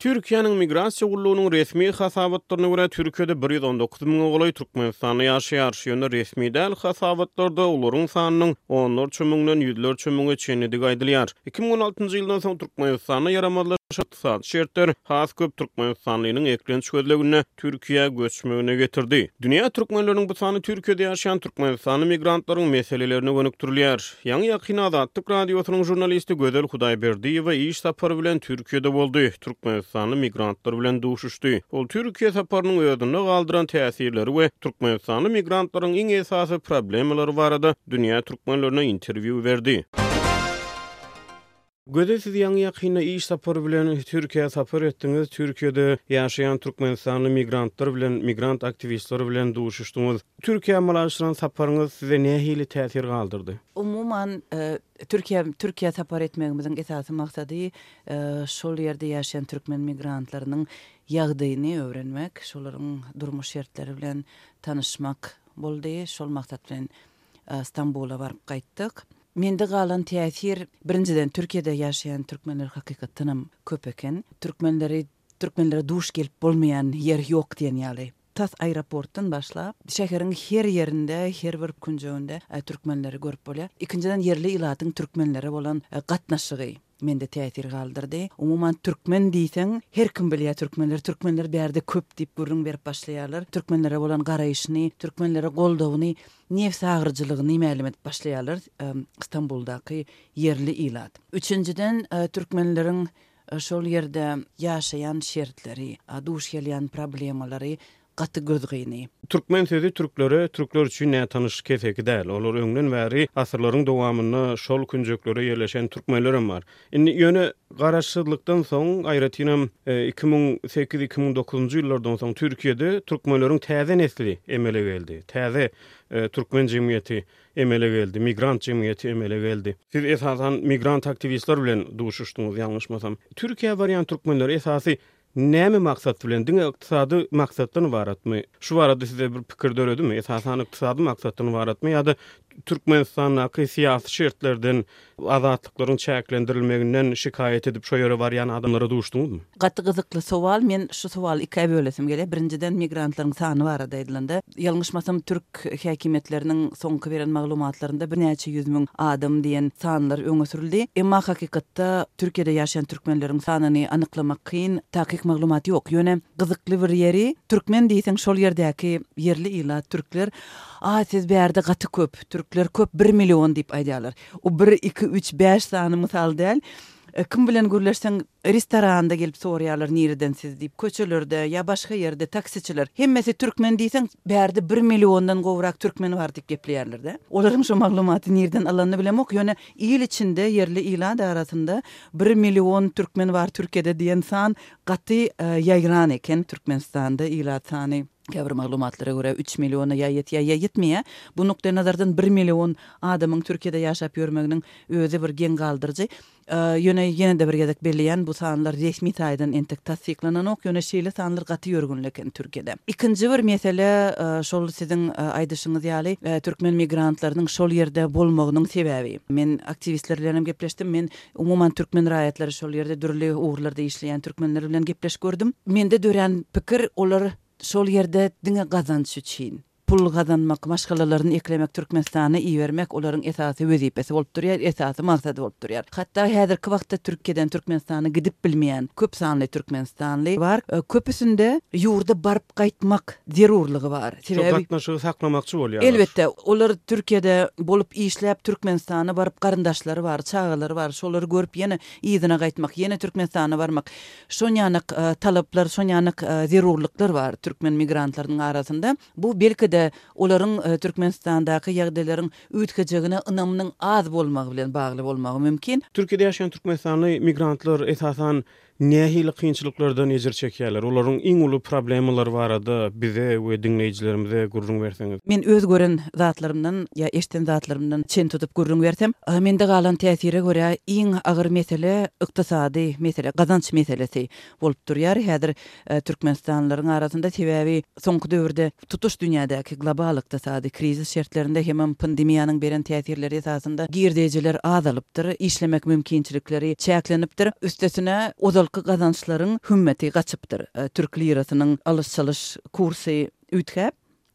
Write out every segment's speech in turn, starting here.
Türkiýäniň Migrasiýa gullugynyň resmi hasabatlaryna görä, Türkiýede bir ýüz on dokuz müňe golaý türkmenistanly ýaşaýar. Ýöne resmi däl hasabatlarda olaryň sanynyň onlarça müňden ýüzlerçe müňe çenlidigi aýdylýar. Iki müň on altynjy ýyldan soň Türkmenistanda ýaramazlaşan ykdysady şertler has köp türkmenistanlynyň eklenç gözleginde Türkiýä göçmegine getirdi. Dünýä türkmenleriniň bu sany Türkiýede ýaşaýan türkmenistanly migrantlaryň meselelerine gönükdirilýär. Ýaňy ýakyn Azatlyk Radiosynyň žurnalisti Gözel Hudaýberdiýewa iş sapary bilen Türkiýede boldy, türkmenistanly migrantlar bilen duşuşdy. Ol Türkiýe saparynyň özünde galdyran täsirleri we türkmenistanly migrantlaryň iň esasy problemalary barada dünýä türkmenlerine interwýu berdi. Gözel siz ýaňy ýakynda iş sapary bilen Türkiýä sapar etdiňiz, Türkiýede ýaşaýan türkmenistanly migrantlar bilen, migrant aktiwistler bilen duşuşdyňyz. Türkiýä amalaşdyran saparyňyz sizde nähili täsir galdyrdy? Umuman Türkiýä Türkiýä sapar etmegimiziň esasy maksady şol ýerde ýaşaýan türkmen migrantlarynyň ýagdaýyny öwrenmek, şolaryň durmuş şertleri bilen tanyşmak boldy. Şol maksat bilen Stambula baryp gaýtdyk. Mende galan täsir, birinjiden, Türkiýede ýaşaýan türkmenler hakykatdanam köp eken. Türkmenleri, türkmenlere duş gelip bolmaýan ýer ýok diýen ýaly. Tas aeroportdan başlap, şäheriň her ýerinde, her bir künjeginde türkmenleri görüp bolýar. Ikinjiden, ýerli ilatyň türkmenlere bolan gatnaşygy. Mende täsir galdyrdy. Umuman türkmen diýseň her kim bilýär türkmenleri, türkmenler bärde köp diýip gürrüň berip başlaýarlar. Türkmenlere bolan garaýşyny, türkmenlere goldawyny, nebsagyryjylygyny mälim edip başlaýarlar Stambuldaky ýerli ilat. Üçünjiden türkmenleriň şol ýerde ýaşaýan şertleri, duş gelýän problemalary gaty gözgyny. Türkmen sözi türklere, türkler üçin nätanyş, keseki däl. Olar öňden bäri, asyrlaryň dowamynda şol künjeklere ýerleşen türkmenlerem bar. Indi, ýöne, garaşsyzlykdan soň, aýratynam, iki müň sekiz, iki müň dokuzynjy ýyllardan soň Türkiýede türkmenleriň täze nesli emele geldi. Täze türkmen jemgyýeti emele geldi, migrant jemgyýeti emele geldi. Siz, esasan, migrant aktiwistler bilen duşuşdyňyz, ýalňyşmasam. Türkiýä barýan türkmenler, esasy, Näme maksat bilen? Diňe ykdysady maksatdan ybaratmy? Şu barada size bir pikir döredimi? Esasan ykdysady maksatdan ybaratmy ýa-da Türkmenistandaky syýasy şertlerden, azatlyklaryň çäklendirilmeginden şikaýat edip şo ýere barýan adamlara duşduňyzmy? Gaty gyzykly sowal. Men şu sowaly ikä bölesim gelýär. Birinjiden migrantlaryň sany barada aýdylanda, ýalňyşmasam türk Irak häkimiýetleriniň soňky beren maglumatlarynda birnäçe ýüz müň adam diýen sanlar öňe sürüldi. Emma hakykatda Türkiýede ýaşaýan türkmenleriň sanyny anyklamak kyn, takyk maglumat ýok. Ýöne gyzykly bir ýeri, türkmen diýseň şol ýerdäki ýerli ilat türkler Aý siz bärde gaty köp, türkler köp bir million diýip aýdýarlar. O bir, iki, üç, bäş sany mysal däl. Kim bilen gürleşseň Restoranda gelip soraýarlar nireden siz diýip köçelerde ýa başga ýerde taksiçiler hemmesi türkmen diýseň bärde bir milliondan gowrak türkmen bar diýip gepleýärlerde olaryň şu maglumaty nireden alanyny bilemok ýöne il içinde ýerli ilat arasynda bir million türkmen bar türkiýede diýen san gaty ýaýran eken türkmenistanda ilat sany käbir maglumatlara görä üç milliona ýa ýetýär ýa ýetmeýär bu nukdaýnazardan bir million adamyň türkiýede ýaşap ýörmeginiň özi bir geň galdyryjy Ýöne ýene-de bir gezek belleýän, bu sanlar resmi taýdan entek tassyklananok, ýöne şeýle sanlar gaty ýörgünli eken Türkiýede. Ikinji bir mesele, şol siziň aýdyşyňyz ýaly, türkmen migrantlarynyň şol ýerde bolmagynyň sebäbi. Men aktiwistler bilenem gepleşdim, men umuman türkmen raýatlary şol ýerde dürli ugurlarda işleýän türkmenler bilen gepleşip gördüm. Mende dörän pikir, olar şol ýerde diňe gazanç üçin, Pul gazanmak, maşgalalaryny eklemek, Türkmenistany ibermek olaryň esasy wezipesi bolup durýar, esasy maksady bolup durýar. Hatda häzirki wagtda Türkiýeden Türkmenistana gidip bilmeýän köp sanly türkmenistanly bar. Köpüsinde ýurda baryp gaýtmak zerurlygy bar. Şo Sebäbi gatnaşygy saklamakçy bolýarlar. Elbetde, olar Türkiýede bolup işläp, Türkmenistana baryp garyndaşlary bar, çagalary bar, şolary görüp ýene yzyna gaýtmak, ýene Türkmenistana barmak. Şonýanak talaplar, şonýanak zerurlyklar bar türkmen migrantlarynyň arasynda. Bu, belki-de, olaryň Türkmenistandaky ýagdaýlaryň üýtgejegine ynamynyň az bolmagy bilen bagly bolmagy mümkin. Türkiýede ýaşaýan türkmenistanly migrantlar, esasan, nähili kynçylyklardan ejir çekýärler? Olaryň iň uly problemalary barada bize we diňleýjilerimize gürrüň berseňiz. Men öz gören zatlarymdan ýa eşden zatlarymdan çen tutup gürrüň bersem, mende galan täsire görä iň agyr mesele ykdysady mesele, gazanç meselesi bolup durýar häzir türkmenistanlylaryň arasynda. Sebäbi soňky döwürde tutuş dünýädäki global ykdysady krizis şertlerinde hemem pandemiýanyň beren täsirleri esasynda girdejiler azalypdyr, işlemek mümkinçilikleri çäklenipdir. Üstesine ozalky gazançlaryň hümmeti gaçypdyr, türk lirasynyň alyş-çalyş kursy üýtgäp,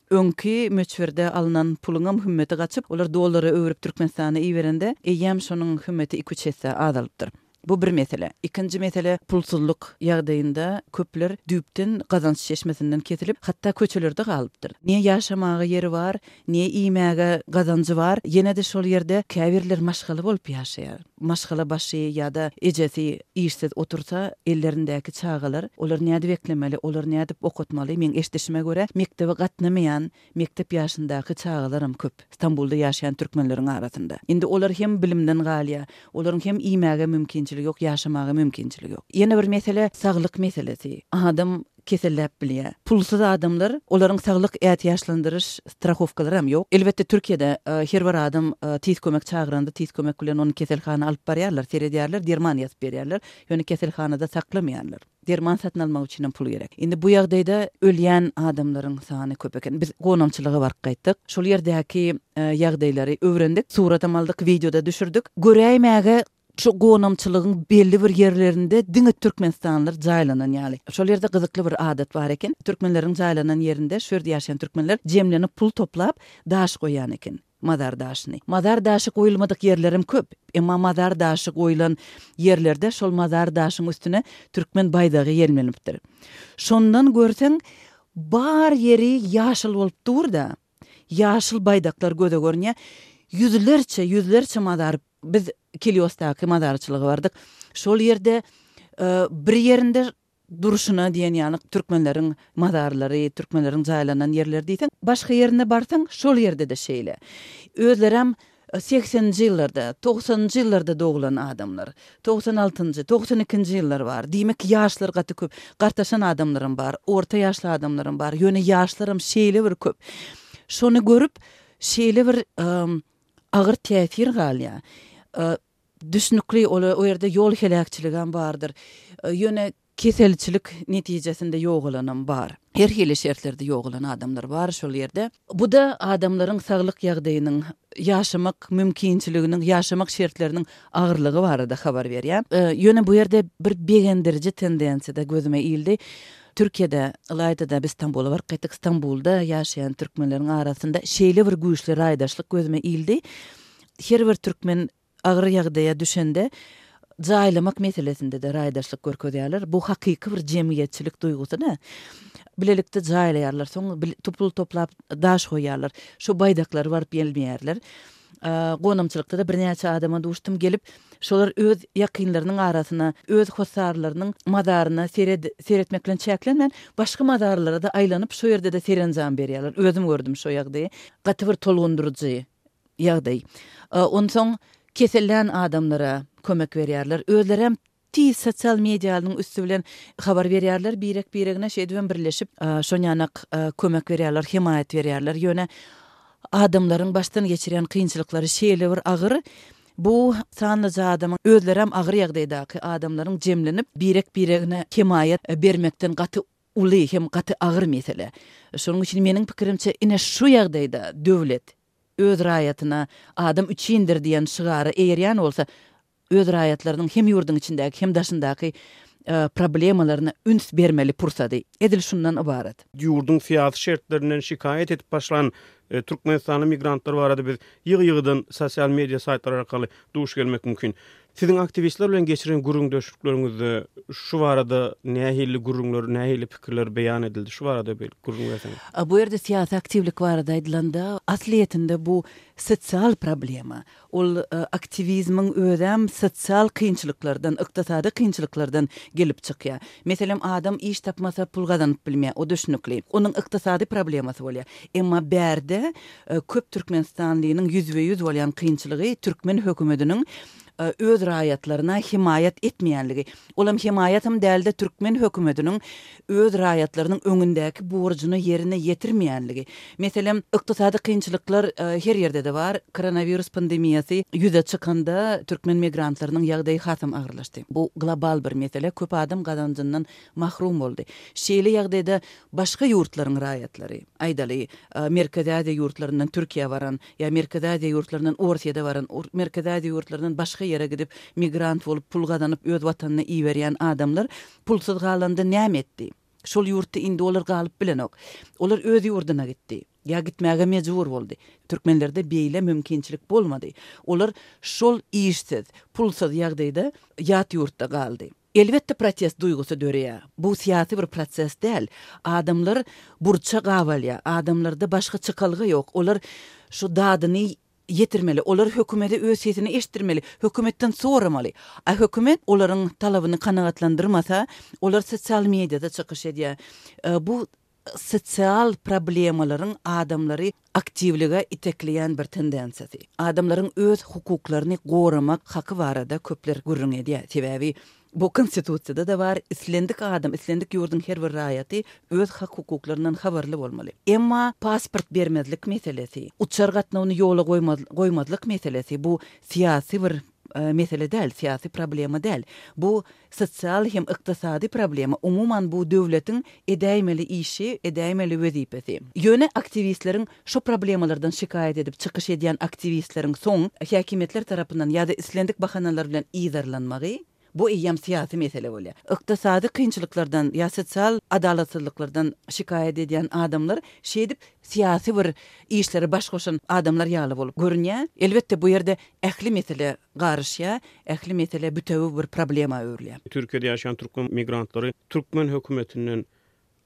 Öňki möçberde alnan puluňam hümmeti gaçyp, olar dollara öwrüp Türkmenistana iberende, eýýäm şonuň hümmeti iki-üç esse azalypdyr. Bu bir mesele. Ikinji mesele, pulsuzlyk ýagdaýynda köpler düýpden gazanç çeşmesinden kesilip, hatda köçelerde galypdyr. Ne ýaşamaga ýeri bar, ne iýmäge gazanjy bar, ýene-de şol ýerde käbirler maşgala bolup ýaşaýar. Maşgala başy ýa-da ejesi işsiz otursa, ellerindäki çagalar, olar nädip eklemeli, olary nädip okatmaly? Meň eşdişime görä, mekdebe gatnamaýan mekdep ýaşyndaky çagalaram köp, Stambulda ýaşaýan türkmenleriň arasynda. Indi olar hem bilimden galýar, olaryň hem iýmäge mümkinçiligi ýok, ýaşamaga mümkinçiligi ýok. Ýene bir mesele, saglyk meselesi. Adam keselläp bilýär. Pulsyz adamlar, olaryň saglyk ätiýaçlandyryş strahowkalaram ýok. Elbetde Türkiýede her bir adam tiz kömek çagyranda tiz kömek bilen ony keselhana alyp barýarlar, seredýärler, derman ýazyp berýärler. Ýöne keselhanada saklamaýarlar. Derman satyn almak üçinem pul gerek. Indi bu ýagdaýda ölýän adamlaryň sany köp eken. Biz gonamçylyga baryp gaýtdyk. Şol ýerdäki ýagdaýlary öwrendik. Suratam aldyk, wideo-da düşürdik. Göräýmäge Şu gonamçylygyň belli bir ýerlerinde diňe türkmenistanlylar jaýlanan ýaly. Şol ýerde gyzykly bir adat bar eken. Türkmenleriň jaýlanan ýerinde şu ýerde ýaşaýan türkmenler jemlenip pul toplap, daş goýýan eken. Mazar daşyny. Mazar daşy goýulmadyk ýerlerem köp. Emma mazar daşy goýlan ýerlerde şol mazar daşyň üstüne türkmen baýdagy ýelmenipdir. Şondan görseň, bar ýeri ýaşyl bolup dur-da. Ýaşyl baýdaklar göze görünýär. Ýüzlerçe, ýüzlerçe mazar Biz Kiliosdaky mazarçylyga bardyk. Şol ýerde bir ýerinde durşuna diýen ýaly türkmenleriň mazarlary, türkmenleriň jaýlanan ýerleri diýseň, başga ýerine barsaň, şol ýerde-de şeýle. Özlerem segseninji ýyllarda, togsanynjy ýyllarda doglan adamlar. Togsan altynjy, togsan ikinji ýyllar bar. Diýmek, ýaşlar gaty köp. Gartaşan adamlaram bar, orta ýaşly adamlaram bar. Ýöne ýaşlaram şeýle bir köp. Şony görüp, şeýle bir agyr täsir galýar. Düşnükli, o ýerde ýol heläkçiligem bardyr. Ýöne keselçilik netijesinde ýogalanam bar. Her hili şertlerde ýogalan adamlar bar şol ýerde. Bu-da adamlaryň saglyk ýagdaýynyň, ýaşamak mümkinçiliginiň, ýaşamak şertleriniň agyrlygy barada habar berýär. Ýöne bu ýerde bir begendiriji tendensiýa-da gözüme ildi. Türkiýede, ylaýta-da biz Stambula baryp gaýtdyk, Stambulda ýaşaýan türkmenleriň arasynda şeýle bir güýçli raýdaşlyk gözüme ildi, her bir türkmen agyr ýagdaýa düşende, jaýlamak meselesinde-de raýdaşlyk görkezýärler. Bu hakyky bir jemgyýetçilik duýgusy-da. Bilelikde jaýlaýarlar, soň pul toplap daş goýýarlar. Şu baýdaklary baryp ýelmeýärler. Gonamçylykda-da birnäçe adama duşdum, gelip, şolar öz ýakynlarynyň arasyna, öz hossarlarynyň mazaryna seret, seretmek bilen çäklenmän, başga mazarlara-da aýlanyp, şo ýerde-de serenjam berýärler. Özüm gördüm şo ýagdaýy. Gaty bir tolgundyryjy ýagdaý. Onsoň kesellän adamlara kömek berýärler. Özlerem Tiz sosial medialynyň üsti bilen habar berýärler birek biregine şeýdibem birleşip şonýanak kömek berýärler hemaýat berýärler ýöne adamlaryň başdan geçirýän kynçylyklary şeýle bir agyr bu sanlyja adamyň özlerem agyr ýagdaýdaky adamlaryň jemlenip birek biregine hemaýat bermekden gaty uly hem gaty agyr mesele şonuň üçin meniň pikirimçe ine şu ýagdaýda döwlet öz raýatyna adam üçindir diýen şygara eýerýän bolsa öz raýatlarynyň hem ýurduň içindäki, hem daşyndaky problemalaryna üns bermeli pursady edil şundan ybarat. Ýurduň syýasy şertlerinden şikaýat edip başlan türkmenistanly migrantlar barada biz ýygy-ýygydan sosial media saýtlary arkaly duş gelmek mümkin. Siziň aktiwistler bilen geçiren gürrüňdeşlikleriňizde şu barada nähili gürrüňler, nähili pikirler beýan edildi? Şu barada bir gürrüň berseňiz. Bu ýerde syýasy aktiwlik barada aýdylanda, aslyýetinde bu sosial problema. Ol aktiwizmiň özem sosial kynçylyklardan, ykdysady kynçylyklardan gelip çykýar. Meselem, adam iş tapmasa pul gazanyp bilmeýär, o düşnükli. Onuň ykdysady problemasy bolýar. Emma bärde köp türkmenistanlynyň ýüzbe-ýüz bolýan kynçylygy türkmen hökümetiniň öz raýatlaryna hemaýat etmeýänligi. Ol hem hemaýatam däl-de, türkmen hökümetiniň öz raýatlarynyň öňündäki borjuny ýerine ýetirmeýänligi, meselem, ykdysady kynçylyklar her ýerde-de bar, koronawirus pandemiýasy ýüze çykanda türkmen migrantlarynyň ýagdaýy hasam agyrlaşdy. Bu global bir mesele, köp adam gazanjyndan mahrum boldy. Şeýle ýagdaýda başga ýurtlaryň raýatlary, aýdaly, Merkezi Aziýa ýurtlaryndan Türkiýä baran ýa Merkezi Aziýa ýurtlaryndan Orsýede baran, Merkezi Aziýa ýurtlaryndan başga ýere gidip migrant bolup pul gazanyp öz watanyna iberýän adamlar Pulsuz galanda näme etdi? Şol ýurtda indi olar galyp bilenok. Olar öz ýurduna gitdi. Ýa gitmäge mejbur boldy. Türkmenlerde beýle mümkinçilik bolmady. Olar şol işsiz, pulsuz ýagdaýda ýat ýurtda galdy. Elbetde protest duýgusy döreýär. Bu syýasy bir proses däl. Adamlar burça gabalýar. Adamlarda başga çykalga ýok. Olar şu dadyny ýetirmeli, olar hökümede öz sesini eşitdirmeli, hökümetden soramaly. A hökümet olaryň talabyny kanagatlandyrmasa, olar sosial mediada çykyş edýär. Bu sosial problemalaryň adamlary aktiwlige itekleýän bir tendensiýasy. Adamlaryň öz hukuklaryny goramak haky barada köpler gürrüň edýär. Sebäbi Bu Konstitusiýada-da bar, islendik adam, islendik ýurduň her bir raýaty öz hak-hukuklaryndan habarly bolmaly. Emma pasport bermezlik meselesi, uçar gatnawyny ýola goýmazlyk meselesi bu syýasy bir mesele däl, syýasy problema däl. Bu sosial hem ykdysady problema, umuman bu döwletiň edäýmeli işi, edäýmeli wezipesi. Ýöne aktiwistleriň Şu problemalardan şikaýat edip çykyş edýän aktiwistleriň soň häkimiýetler tarapyndan ýa-da islendik bahanalar bilen yzarlanmagy, bu eýýäm syýasy mesele bolýar. Ykdysady kynçylyklardan ýa sosial adalatsyzlyklardan şikaýat edýän adamlar şeýdip syýasy bir işlere baş goşan adamlar ýaly bolup görünýär. Elbetde bu ýerde ähli mesele garyşýar, ähli mesele bütewi bir problema öwrülýär. Türkiýede ýaşaýan türkmen migrantlary türkmen hökümetinden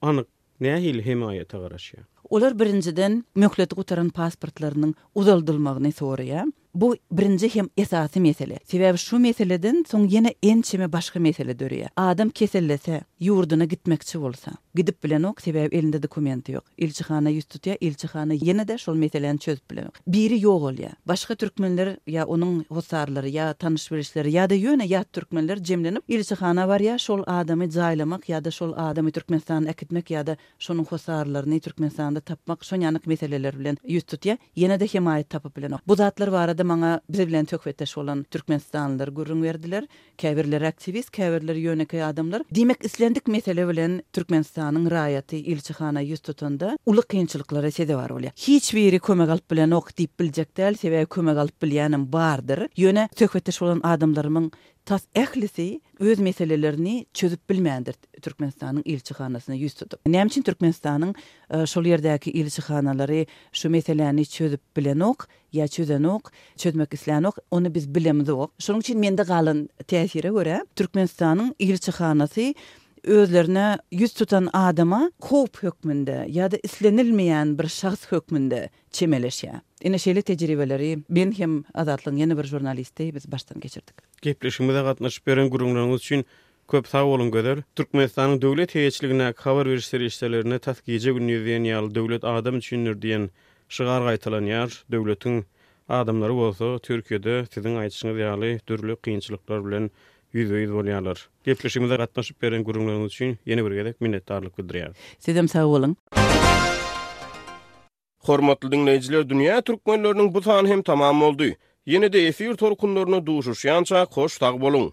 anyk nähili hemaýata garaşýar? Olar birinjiden, möhleti gutaran pasportlarynyň uzaldylmagyny soraýar. Bu birinji hem esasy mesele. Sebäbi şu meseleden soň ýene ençeme başga mesele döreýär. Adam kesellese, ýurduna gitmekçi bolsa, gidip bilenok, sebäbi elinde dokumenti ýok. Ilçihana ýüz tutýar, ilçihana ýene-de şol meseläni çözüp bilenok. Biri ýogalýar. Başga türkmenler ýa onuň hossarlary ýa tanyş-bilişleri ýa-da ýöne ýat türkmenler jemlenip ilçihana barýar, şol adamy jaýlamak ýa-da şol adamy Türkmenistana äkitmek ýa-da şonuň hossarlaryny Türkmenistanda tapmak şon ýanak meseleler bilen ýüz tutýar. Ýene-de hemaýat tapyp bilenok. Bu zatlar barada maňa biz bilen söhbetdeş bolan türkmenistanlylar gürrüň berdiler. Käbirleri aktiwist, käbirleri ýönekeý adamlar, diýmek, islendik mesele bilen Türkmenistanyň raýaty ilçihana ýüz tutanda, uly kynçylyklara sezewar bolýar. Hiç biri kömek alyp bilenok diýip biljek däl, sebäbi kömek alyp bilýänem bardyr. Ýöne söhbetdeş bolan adamlarymyň tas ählisi öz meselelerini çözüp bilmändir Türkmenistanyň ilçihanasyna ýüz tutup. Näme üçin Türkmenistanyň şol ýerdäki ilçihanalary şu meseläni çözüp bilenok? Ýa çözenok, çözmek islänok, ony biz bilemizok. Şonuň üçin mende galan täsire görä, Türkmenistanyň ilçihanasy özlerine ýüz tutan adama howp hökmünde ýa-da islenilmeýän bir şahs hökmünde çemeleşýär. Ine, şeýle tejribeleri men hem Azatlygyň ýene bir žurnalisti biz başdan geçirdik. Gepleşigimize gatnaşyp beren gürrüňleriňiz üçin Köp sag boluň Gözel. Türkmenistanyň döwlet heýeçligindäki habar beriş serişdelerinde tas gije gündiz diýen ýaly Döwlet adam üçindir diýen şygar gaýtalanýar, döwletiň adamlary bolsa Türkiýede siziň aýdyşyňyz ýaly dürli kynçylyklar bilen ýüzbe-ýüz bolýarlar. Gepleşigimize gatnaşyp beren gürrüňleriňiz üçin ýene bir gezek minnetdarlyk bildirýäris. Sizem sag boluň. Hormatly diňleýjiler dünýä türkmenleriniň bu sany hem tamam boldy. Ýene-de efir tolkunlaryna duşuşýançak hoş sag boluň.